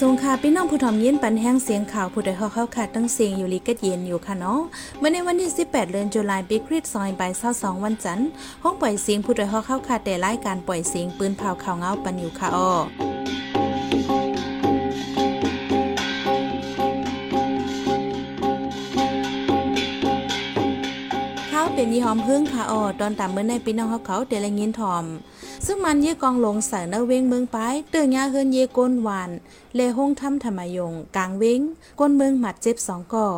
สงค่ะพี่น้องผู้ถ่อมยินปันแห้งเสียงข่าวผู้ใดฮอเข้าค่ะตั้งเสียงอยู่ลีกัดเย็นอยู่ค่ะเนาะเมื่อในวันที่ 18 เดือนตุลาปีคริสต์ซอยบ่าย22วันจันทร์ห้องปล่อยเสียงผู้ใดฮอเข้าค่ะแต่รายการปล่อยเสียงปืนเผาข่าวเงาปันอยู่ค่ะอ้อเป็นยี่หอมพึ่งค่ะอ๋อตอนตามเมื่อในพี่น้องเขาเขาเดลยินทอม ซึ่งมันเยกองลงใส่เนเวงเมืองไปเตือนยาเฮินเยก้นหวานเลห้องทำธรรมยง กลางเวงก้นเมืองหมัดเจ็บสองก่อ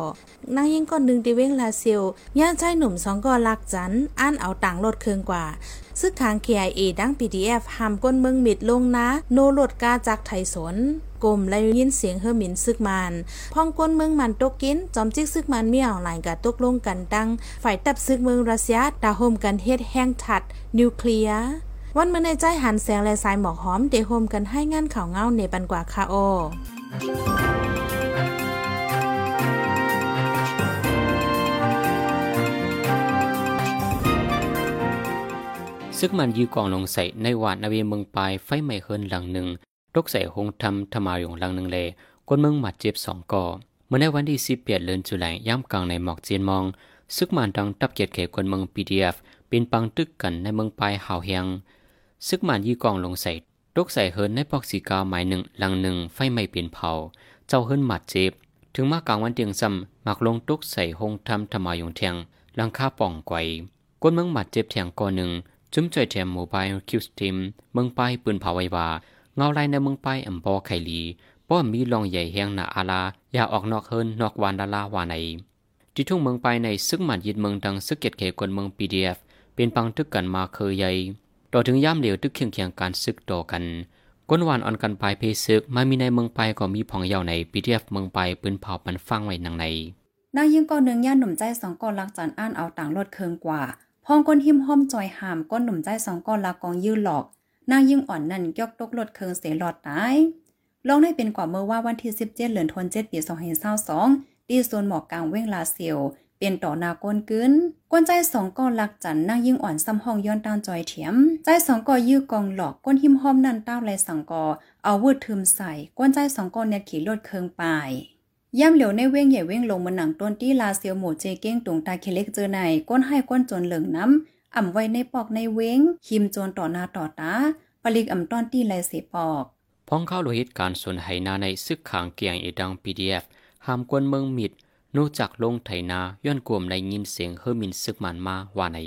นางยิ่งก้อนหนึ่งตีเวงลาเซียวย่าใช้หนุ่มสองก่อลักจันอ่านเอาต่างลดเคืองกว่า ซึ่งทาง KIA ดัง PDF หามก้นเมืองมิดลงนะ โนโลดกาจากไทยสนกลมและยินเสียงเฮอหมินซึกมันพ่องก้นเมืองมันตกกิน จอมจิกซึกมันเมี่ยวหลายกะตกลงกันดัง ฝ่ายตับซึกเมืองรัสเซียดาโฮมกันเฮ็ดแห้งถัด นิวเคลียร์ วันเมื่อในใจหันแสงและสายหมอกหอมเดโฮมกันให้งานข่าวเงาในปันกว่าคาโอซึกมันยืกองลงใส่ในวาดนาเวเมืองปลายไฟไหม้เฮินหลังหนึ่งตกใส่หงทำธรรมายงหลังหนึ่งเลยคนเมืองหมัดเจ็บสองก่อเมื่อในวันที่สิบเปียดเลือนจุลัยย่ำกลางในหมอกเจียนมอง ซึกมันดังตับเกียรติเขคนเมืองพีดีเอฟเป็นปังตึกกันในเมืองปลายหาวเฮียง ซึกมันยี่กองลงใส่ตกใส่เฮินในปอกสีกาหมายหนึ่งหลังหนึ่งไฟไม่เปลี่ยนเผา เจ้าเฮินหมัดเจ็บ ถึงมากลางวันเตียงซ้ำมักลงตกใส่หงทำธรรมายงเทียงหลังคาป่องไกวก้นเมืองหมัดเจ็บเทียงก่อหนึ่งจุ้มจ่อยแถมโมบายคิวสติมเมืองไปปืนเผาไว้ว่าเงาลายในเมืองไปลายอำบอไข่ลีป้อมีลองใหญ่แหงหนาอาลา อย่าออกนอกเฮินนอกวานดาลาวาในที่ทุ่งเมืองไปในซึกหมัดยิดเมืองดังซึกเกียรติเขกนเมืองปีดีเอฟเป็นปังทึกกันมาเคยใหญ่ ต่อถึงย่ามเหลวตึกเคียงเคียงการซึกต่อกันก้นวานอ่อนกันปลายเพซึกมามีในเมืองไปก็มีผ่องเยาในปีเทียฟเมืองไปปืนเผาปันฟังไว้นังในนางยิ่งก่อนหนึ่งย่านหนุ่มใจสองก้อนลักจันอ่านเอาต่างลดเคืองกว่าพองก้นหิมห้อมจอยหามก้นหนุ่มใจสองก้อนลักกองยื้อหลอกนางยิ่งอ่อนนั่นยกตกลดเคืองเสียหลอดตายลองได้เป็นกว่าเมื่อว่าวันที่17เดือนธันวาคมปี2022ที่โซนหมอกกลางเว้งลาเซียว เป็นต่อนาก้นกึนก้นใจสองก้อนลักจันนั่งยิ่งอ่อนซ้ำห้องย้อนตามจอยเถียม ใจสองก่อยื้อกองหลอกก้นหิมห้อมนั่นต้าไรสังกอเอาวืดทึมใส่ก้นใจสองก้อนเนี่ยขี่รถเคืองปายย่ำเหลียวในเว้งใหญ่เว้งลงมันหนังต้นที่ลาเซียวหมูเจเก้งตุงตาเคเล็กเจอในก้นให้ก้นจนเหลืองน้ำอ่ำไว้ในปอกในเว้งคิมจนต่อนาต่อตาปลิกอ่ำต้อนที่ไรเสปอกพ้องเข้าโลหิตการส่วนไหนาในซึกขางเกียงเอดังพีดีเอฟหามกวนเมืองมิด นูจากลงไถนาย้อนกลวมในยินเสียงเฮอมินซึกมันมาว่าใน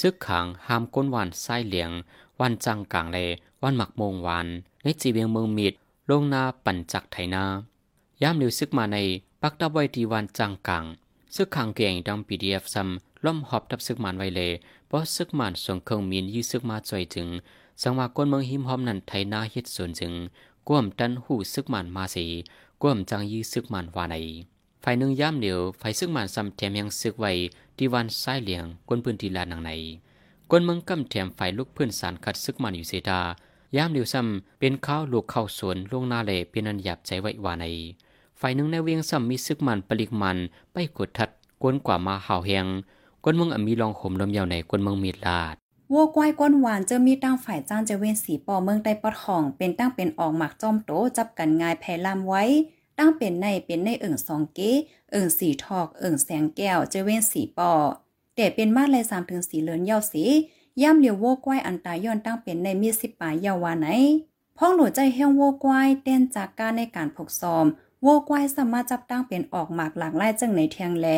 ซึกขังห้ามก้นวันไส้เหลียง วันจังกลางเลวันหมักโมงวันในจีเวียงเมืองมิดลงนาปั่นจักไถนาย่ามนิวซึกมาในปักตะไว้ที่วันจังกลางซึกขังเก่งดังพีดีเอฟซัมล่อมหอบทับซึกมันไว้เลยเพราะซึกมันส่งเครื่องมีนยื้อซึกมาจ่อยถึง สังว่าก้นเมืองหิมหอมนั้นไถนาเฮ็ดส่วนจึงกวมตันหูซึกมันมาสีกวมจังยื้อซึกมันว่าใน ฝ่ายหนึ่งย่ามเหนียวฝ่ายซึ่งมันซ้ำแถมยังซึกไว้ที่วันไส้เหลียงกวนพื้นที่ลานังในกวนเมืองกำแถมฝ่ายลูกเพื่อนสารคัดซึกมันอยู่เสดาย่ามเหนียวซ้ำเป็นข้าวลูกข้าวสวนลวงนาเลเป็นอันหยาบใจไว้วาในฝ่ายหนึ่งในเวียงซ้ำมีซึกมันปลิกมันไปกดทัดกวนกว่ามาห่าวแหงกวนเมืองอมีลองขมลมยาวในกวนเมืองมีดลาดวัวกวายก้นหวานเจอมีตั้งฝ่ายจ้านจะเว้นสีปอเมืองใต้ปอดห้อง เป็นตั้งเป็นออกหมักจอมโตจับกันงายแผ่ลามไว้ ตั้งเป็นในเป็นในเอิ่งสองเก้เอิ่งสีทอกเอิ่งแสงแก้วจะเว้นสีปอแต่เป็นมาเลยสามถึงสีเลือนเย้าสีย่ำเหลียวโวกว้อันตายย้อนตั้งเป็นในมีสิบปลายยาวาไหนพ้องหนูใจเฮงโวกว้เต้นจากการในการผกซอมโวกว้สามารถจับตั้งเป็นออกหมากหลากหลายจังในเทียงแล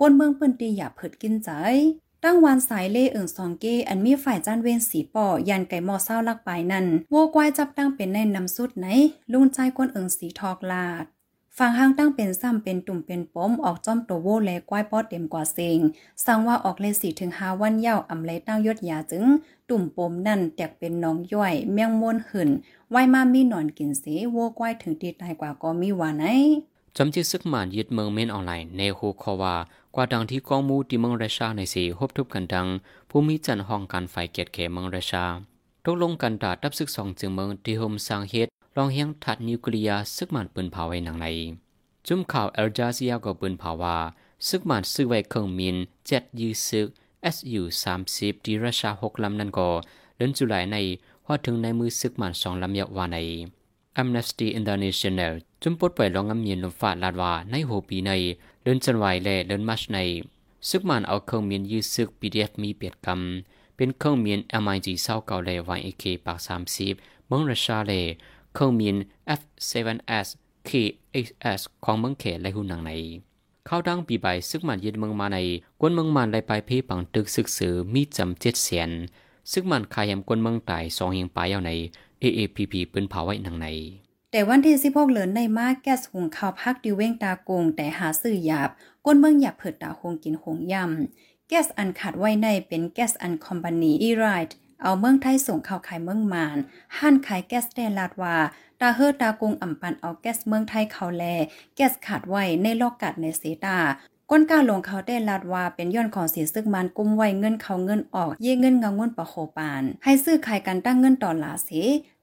ก้นเมืองปืนตีอย่าเผิดกินใจ ตั้งวันสายเล่เอิงซองเกอันมีฝ่ายจ้านเวนสีปอยันไก่หมอเศร้าลักไปนั่นโวกว้จับตั้งเป็นในนำสุดไหนลุงใจก้นเอิงสีทอกลาด ฟังห้างตั้งเป็นซ้ำเป็นตุ่มเป็นปมออกจ้อมตัวโวแลกว้ายปอดเต็มกว่าเซงสั่งว่าออกเลยสี่ถึงห้าวันเย้าอำไลตั้งยศยาจึง ตุ่มปมนั่นแตกเป็นน้องย่อย เมียงม้วนหืนไว้มามีหนอนกินเสโวกว้ายถึงตีตายกว่าก็มีว่าไหนจำจิซึกหมานยึดเมืองเมนออนไลน์ในโฮคอวากว่าดังที่กองมูที่เมืองราชาในสีฮบทุบกันดัง ผู้มีจันห้องการไฟเกียรติเขเมืองราชาตกลงกันตาดับซึกสองจึงเมืองที่โฮมสร้างเฮ็ด ลองเฮียงถัดนิวเคลียร์ซึกมันปืนเผาไว้หนังในจุ่มข่าวเอลจาเซียก็ปืนเผาว่าซึกมันซื้อไว้เครื่องมินเจ็ดยืซึก SU 30ดีรัชาหกลำนั่นก็เดือนจุลายในว่าถึงในมือซึกมันสองลำยาวาใน Amnesty International จุมปดไปลองงำเมียนลมฟ้าลาดว่าในโหปีในเดินจันไวและเดินมัชใน ซึกมันเอาเครื่องเมียนยื้อซึก PDF มีเปียดกำเป็นเครื่องเมียน MIG เศร้าเก่าและวายเอเคปาก30เมืองรัสเซียแล เครื่องเมียน F7S KHS ของเมืองเขตและหุ่นหนังในเข้าดังปีใบซึกมันยึดเมืองมาในกวนเมืองมันไลไปเพปังตึกซึกสือมีจำเจ็ดเสียนซึกมันขายำกวนเมืองตายสองเฮียงปลายเอาใน AAPP ปืนเผาไว้หนังในแต่วันที่16เหลือนในมาแก๊สหุงข้าวพักดิเว้งตากงแต่หาซื้อหยาบก้นเมืองหยาบเผิดตาหงกินหงยำแก๊สอันขาดไว้ในเป็นแก๊สอันคอมพานีอีไรท์ เอาเมืองไทยส่งข้าวขายเมืองมานห้านขายแก๊สแดลาดว่าตาเฮอตากงอ่ำปันเอาแก๊สเมืองไทยเขาแล แก๊สขาดไว้ในลอกกัดในเซตาก้นก้าลงเขาได้ลาดว่าเป็นย้อนของเสียซึกมันกุมไว้เงินเขาเงินออก เย่เงินเงาเงินปะโคปาน ให้ซื้อขายกันตั้งเงินต่อหลาเส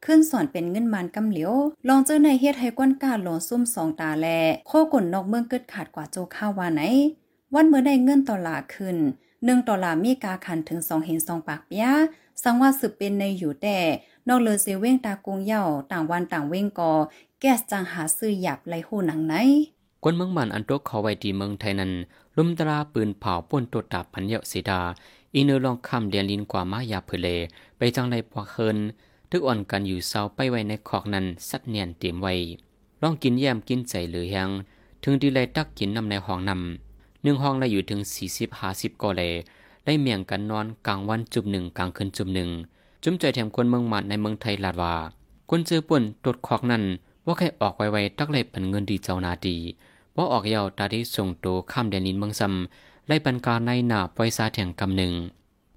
ขึ้นสอนเป็นเงินมันกำเหลียว ลองเจอในเฮ็ดให้ก้นก้าลงซุ่มสองตาแล โคก่นนอกเมืองเกิดขาดกว่าโจข้าววาไหน วันเมื่อได้เงินต่อหลาขึ้นหนึ่งต่อหลามีกาขันถึงสองเห็นสองปากเปีย สังว่าสืบเป็นในอยู่แต่ นอกเลยเซเว้งตากงเย่าต่างวันต่างเว้งกอ แก๊สจังหาซื้อหยับไหลหูหนังไหนกวนเมืองมันอันตกเขาไว้ดีเมืองไทยนั้นลุมตราปืนเผาป่นตัวตับพันเยาสีดาอีเนอลองคำเดียนลินกว่ามายาเพเล ไปจังไรปวกเคินทึกอ่อนกันอยู่เศร้าไปไว้ในขอกนั้นสัดเนียนเตรียมไว้ลองกินแยมกินใจหรือยัง ถึงดีเลยตักกินนำในห้องนำหนึ่งห้องละอยู่ถึงสี่สิบห้าสิบกอเล ได้เมียงกันนอนกลางวันจุบหนึ่งกลางคืนจุบหนึ่งจุ่มใจแถมคนเมืองมันในเมืองไทยลาดว่าคนเจอป่นตดขอกนั้นว่าใครออกไวๆตักเลยเป็นเงินดีเจ้านาดีว่าออกเยาวตาที่ส่งตัวข้ามแดนนินเมืองซ้ำไล่ปันการในหนาปล่อยซาแถงกำหนึ่ง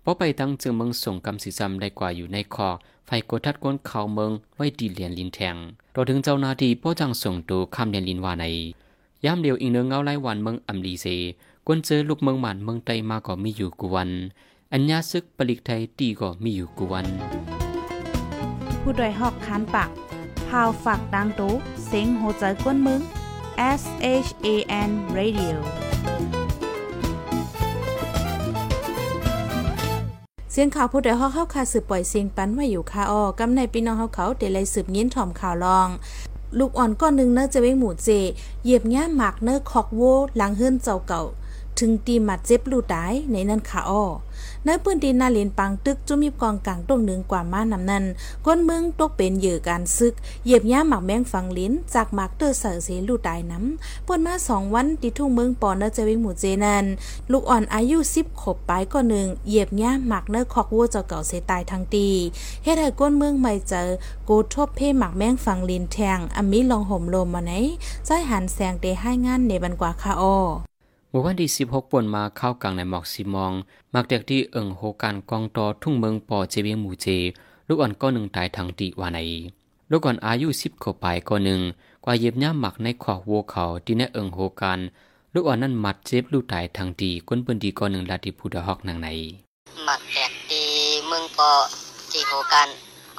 เพราะไปตั้งจึงเมืองส่งกำสีซ้ำได้กว่าอยู่ในคอไฟกดทัดก้นเขาเมืองไว้ดีเหรียญลินแทงรอถึงเจ้านาทีพ่อจังส่งตัวข้ามแดนลินว่าในยามเดียวอีกเนื้อเงาไล่วันเมืองอัมลีเซ กวนเจอลูกเมืองหมันเมืองไตมาก็มีอยู่กูวันอัญญาซึกปลิกไทยตีก็มีอยู่กูวันผู้ดยหอกคานปากพาวฝากดังตู้เซ็งโหใจกวนมึง S H A N Radio เสียงข่าวผู้ใดฮอกเข้าคาสืบปล่อยเสียงปันมาอยู่คาออกำในพี่น้องเขาเขาเดลัยสืบยินถ่อมข่าวลอง ลูกอ่อนก้อนหนึ่งเนอจะเว้งหมูเจ เหยียบง่หมากเนอคอกโวหลังเฮิรนเจ้าเก่า ถึงตีหมัดเจ็บลูดได้ในนั้นขาอ้อในปืนดินนาเลนปังตึกจุมีกองกลางตรงหนึ่งกว่าม้านำนั้นก้นเมืองตกเป็นเหยื่อการซึก เหยียบย่าหมักแมงฝังลิ้น จากหมักเตอร์เสือเสลูตายน้ำปนมาสองวันที่ทุ่งเมืองปอนเนจวิงหมู่เจนันลูกอ่อนอายุสิบขบปลายก็หนึ่งเหยียบย่าหมักเนอคอกวัวเจ้าเก่าเสตายทั้งตีเฮ็ดให้ก้นเมืองไม่เจอโกทบเพ่หมักแมงฝังลิ้นแทงอมีลองห่มลมมาไหนใจหันแสงเตให้งานในบันกว่าคาออ มื่อวันที่ 16ป่นมาเข้ากลางในหมอกสีมอง มักเด็กที่เอิงโหการกองตอทุ่งเมืองปอเจเวียงหมู่เจ ลูกอ่อนก็หนึ่งตายทางตีวาไหนลูกอ่อนอายุสิบขวบไปก็หนึ่งกว่าเย็บย่าหมักในขอกวัวเขาที่ในเอิงโหการลูกอ่อนนั้นมัดเจ็บลูกตายทางตีก้นปืนดีก็หนึ่งลาติพูดฮอกนางไหนหมักแดกตีเมืองปอจีโหการ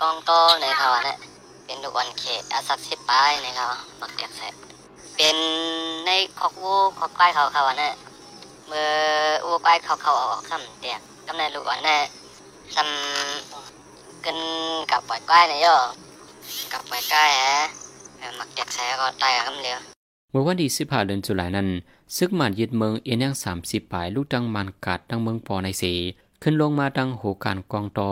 กองโตในเขาเนี่ยเป็นลูกอ่อนเขตอาศักสิบปลายในเขาหมักแดกแซ่ เป็นในคอกวูคอกไก่เขาเขาเนี่ยเมื่อวูไก่เขาเขาออกคำเตียกกำเนิดลูกอ่อนเนี่ยทำกันกับปล่อยไก่เนี่ยย่อกับปล่อยไก่ฮะหมักแจกแสก็ตายคำเดียวเมื่อวันที่สิบห้าเดือนตุลานั้น ซึกมันยึดเมืองเอียนยังสามสิบปลายลูกดังมันกัดดังเมืองปอในสีขึ้นลงมาดังโหการกองตอ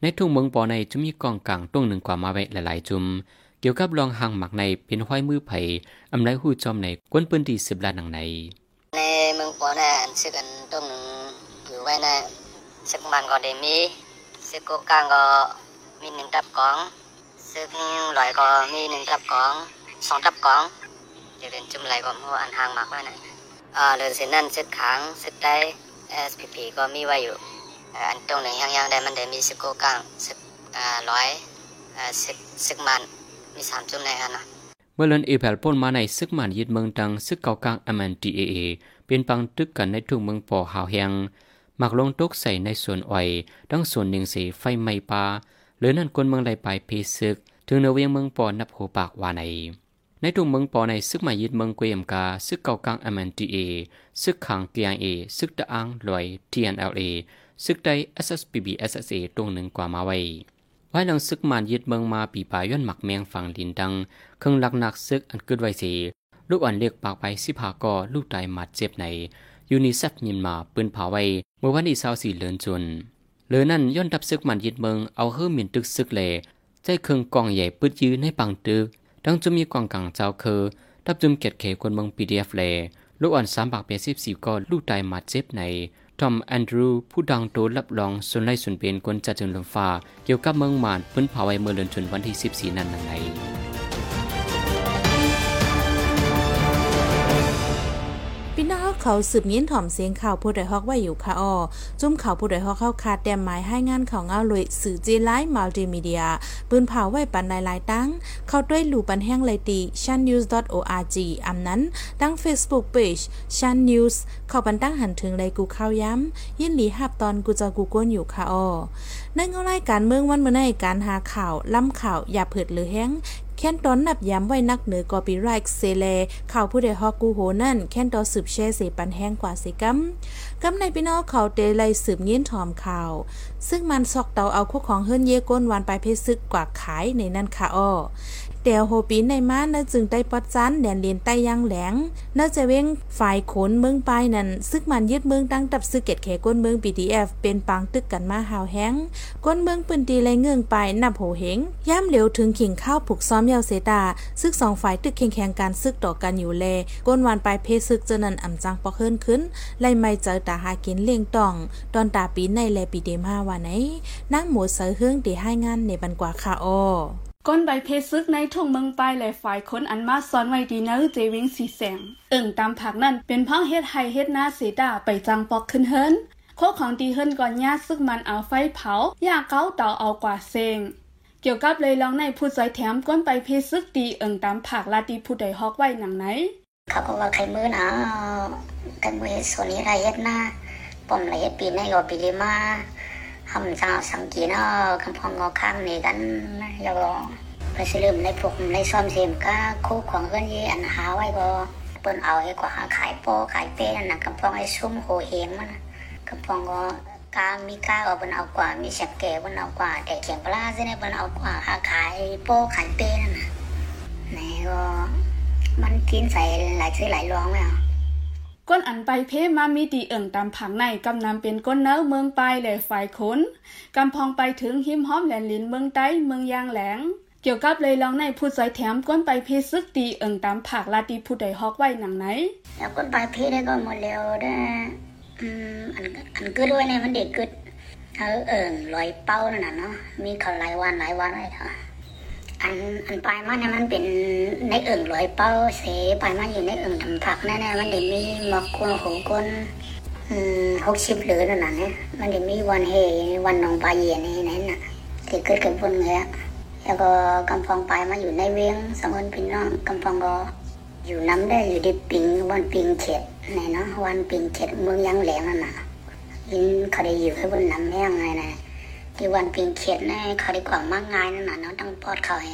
ในทุ่งเมืองปอในจะมีกองกลางตรงหนึ่งกว่ามาไว้หลายๆจุม กี่ยวกับลองหางหมักในเป็นห้อยมือไผ่อำไรหูจอมในกวนปืนดีสิบล้านหนังใน ในเมืองปอนะซึกันตรงหนึ่งอยู่ไว้นะซึกมันก็ได้มีซึกโกกลางก็มีหนึ่งตับกองซึกลอยก็มีหนึ่งตับกองสองตับกองเดี๋ยวเรียนจุ่มไหลก็หัวอันหางหมักไว้นะอ่าเรือนเส้นนั่นซึกขางซึกได้ SPP ก็มีไว้อยู่อันตรงหนึ่งยังๆได้มันได้มีซึกโกกลางซึกอ่าร้อยอ่าซึกซึกมัน มีสามจุดในอันนะเมื่อเลินเอแพลป่นมาในซึกมันยึดเมืองตังซึกเก่ากลางอเมนทีเอเอเป็นปังตึกกันในทุ่งเมืองปอหาวแหงหมักลงตกใส่ในส่วนอ่อยดังส่วนหนึ่งเสีไฟไหม้ปลาหรือนั่นคนเมืองใดไปเพซึก ถึงเนเวียงเมืองปอนับโหปากว่าใน ในทุ่งเมืองปอในซึกมายึดเมืองเกวียมกาซึกเก่ากลางอเมนทีเอซึกขังเกียงเอซึกตะอังลอยทีเอ็นเอลเอซึกใด SSPB SSA ตรงหนึ่งกว่ามาไว้ ว้หลังซึกมันยึดเมืองมาปีปายย้อนหมักแมงฝั่งดินดัง เครื่องลักนักซึกอันเกิดไว้สีลูกอ่อนเรียกปากไปสิพากอลูกตายหมัดเจ็บในยูนิเซฟยินมาปืนเผาไว้เมื่อวันที่24เดือนจนเหลือนั่นย้อนทับซึกมันยึดเมืองเอาเฮือมินตึกซึกเลใจเครื่องกองใหญ่ปืดยืนให้ปังตึกดังจะมีกองกังเจ้าคือทับจุมเก็ดเขคนเมืองปีดีเอฟเลลูกอ่อนสามปากเปียสิบสี่ก็ลูกตายหมัดเจ็บใน ทอมแอนดรูผู้ดังโตรับรองส่วนไล่ส่วนเป็นคนจัดจุนลมฟ้าเกี่ยวกับเมืองมานพื้นเผาไวเมื่อเดือนตุนวันที่ 14 นั้นนั่นไง เขาสืบยินถ่อมเสียงข่าวผู้ใดฮอกไว้อยู่ค่ะอ้อจุ่มข่าวผู้ใดฮอกเข้าคาดแต้มหมายให้งานข่าวเงาเลยสื่อจีไลฟ์มัลติมีเดียปืนเผาไว้ปันหลายๆตั้ง เข้าด้วยหลู่ปันแห้งเลยตี channews.org อำนั้นตั้ง Facebook page chan news เข้าปันตั้งหันถึงเลยกูเข้าย้ำยินหลีหับตอนกูจะกูก้นอยู่ค่ะอ้อในเงาไล่การเมืองวันเมื่อในการหาข่าวล้ำข่าวอย่าเผิดหรือแห้ง ค้นตอนนับย้ำไว้นักเหนือกอปีไรค์เซเลข่าวผู้ใดฮอกกูโหนั่นแค้นตอสืบแช่เสปันแห้งกว่าเสกัมกัมในพี่น้องเขาเตไลสืบเงี้ยนถอมข่าว ซึ่งมันซอกเตาเอาคู่ของเฮิรนเยก้นวันไปเพซึกกว่าขายในนั่นค่ะอ้อ แต่โฮปีในมาเนจึงได้ปอดจันแดนเลียนใต้ยังแหลงเน่าจะเว้งฝ่ายขนเมืองปลายนั่นซึกมันยึดเมืองตั้งตับซึกเกตแขก้นเมือง BDF เป็นปังตึกกันมาหาวแห้งก้นเมืองปืนตีไรเงื่องไปนับโหเหงย่ำเหลวถึงขิงข้าวผูกซ้อมยาวเสตาซึกสองฝ่ายตึกแข่งแข่งการซึกต่อกันอยู่แลก้นวานปลายเพซึกเจนันอ่ำจังปอเคินขึ้นไล่ไม่เจอตาหากินเลี้ยงตองตอนตาปีในแลปีเดมห้าวันไหนนั่งหมูเสือเฮืองตีให้งานในบันกว่าค่ะอ้อ ก้นใบเพซึกในทุ่งเมืองปลายและฝ่ายคนอันมาซ้อนไว้ดีนอร์เจวิงสีแสง เอิ่งตามผักนั่นเป็นพ้องเฮ็ดไฮเฮ็ดหน้าเสดาไปจังปอกขึ้นเฮิรนโคของดีเฮิรนก่อนญาซึกมันเอาไฟเผาอยาเก้าเต่าเอากว่าเซงเกี่ยวกับเลยลองในผู้ใจแถมก้นไปเพซึกดีเอิ่งตามผักลาดีผู้ใดฮอกไว้หนังไหนเขาก็ว่าใครมือนะใครมือส่วนนี้ไรเฮ็ดหน้าปอมไรเฮ็ดปีในก็ปีมาทำจังสังกีเนาะคำพออรอไปสลืมในพวกในซ่อมเสียมา ไว้ก็เปิ้นเอาไอ้กว่าขายโปขายเป้นนะกำพองไอ้ซุ้มโหเฮงมันกำพองก็กามีกาเอาเปิ้นเอากว่ามีแก่เปิ้นเอากว่าแต่เขียงปลาใช่ไหมเปิ้นเอากว่าขายโปขายเป้นนะนี่ก็มันกินใส่หลายซื้อหลายรองไหมอะ ก้นอันไปเพมามีดีเอิ่งตามผังในกำนำเป็นก้นเนื้อเมืองไปลายและฝ่ายขนกำพองไปถึงหิมห้อมแหลนลินเมืองใต้เมืองยางแหลงเกี่ยวกับเลยลองในผู้ใจแถมก้นไปเพซึกตีเอิ่งตามผักลาตีผู้ใดฮอกไว้หนังไหน แล้วก้นไปเพได้ก็หมดแล้วนะอืมอันอันกึดด้วยเนี่ยมันเด็กกึดเออเอิงลอยเป้านั่นน่ะเนาะมีเขาหลายวันหลายวันเลยค่ะ อันอันปลายมันเนี่ยมันเป็นในเอิงลอยเป้าเสปลายมันอยู่ในเอิงทำผักแน่ๆมันเด็กมีหมอกกวนหูก้นอืมหกสิบเหลือนั่นน่ะเนี่ยมันเด็กมีวันเฮวันนองปลาเย็นนี่นั่นน่ะที่เกิดเกิดบนเงี้ยแล้วก็กำพองไปมาอยู่ในเวียงสมุนพี่น้องกำพองก็อยู่น้ำได้อยู่ที่ปิงวันปิงเข็ดไหนเนาะวันปิงเข็ดเมืองยังแหลงนั่นน่ะยินเขาได้อยู่ให้บนน้ำแม่งไงนะ ที่วันปิงเข็ดนี่เขาด้กว่ามากง่ายนั่นน่ะเนาะต้องปอดเขาไง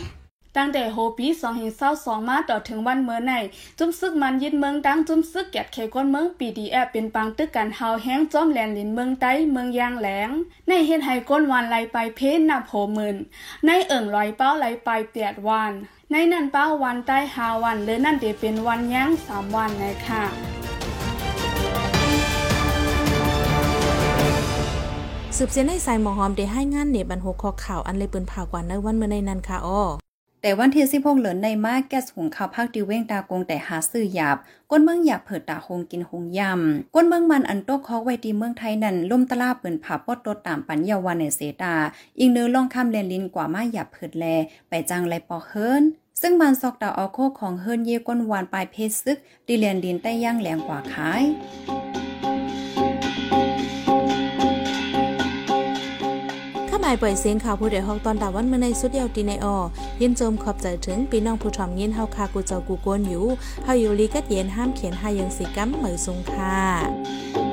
ตั้งแต่โฮปีสองเห็นเศร้าสองมาต่อถึงวันเมื่อในจุ้มซึกมันยึดเมืองตั้งจุ้มซึกแกดเคก้นเมืองปีดีแอบเป็นปังตึกกันเฮาแห้งจอมแหลนลินเมืองใต้เมืองยางแหลง ในเฮ็ดให้ก้นวันไหลไปเพนนับโหมื่นในเอิ่งลอยเป้าไหลไปเปียดวันในนั่นเป้าวันใต้หาวันเลยนั่นเดเป็นวันย่างสามวันนะค่ะ สืบเสียในสายหมอหอมได้ให้งานเนบันหกคอข่าวอันเลยปิ้นผ่ากว่าในวันเมื่อในนั้นค่ะอ้อแต่วันที่16เหลือนในมาแก๊สหุงข้าวภาคดิเว้งตากงแต่หาซื้อหยาบ ก้นเมืองหยาบเผิดตาคงกินหงยำ ก้นเมืองมันอันโตคอไว้ดีเมืองไทยนั่นล่มตลาเปิ่นผาปอดตดตามปัญญาวันในเสตาอีกเนื้อล่องคำเลนลินกว่ามาหยาบเผิดแล ไปจังไรปอเฮิรนซึ่งมันซอกดาออโคของเฮิรนเยก้นวานปลายเพศซึกดีเลียนดินใต้ย่างแหลงกว่าขายายปล่อยเสียงข่าวผู้ใดฮอกตอนดาวันเมื่อในสุดเยาวตีในออยินโจมขอบใจถึงพี่น้องผู้ชมยินเฮาคากูเจ้ากูโกนอยู่เฮาอยู่ลีกัดเย็นห้ามเขียนหายังสิกัมเหมือสุงค่ะ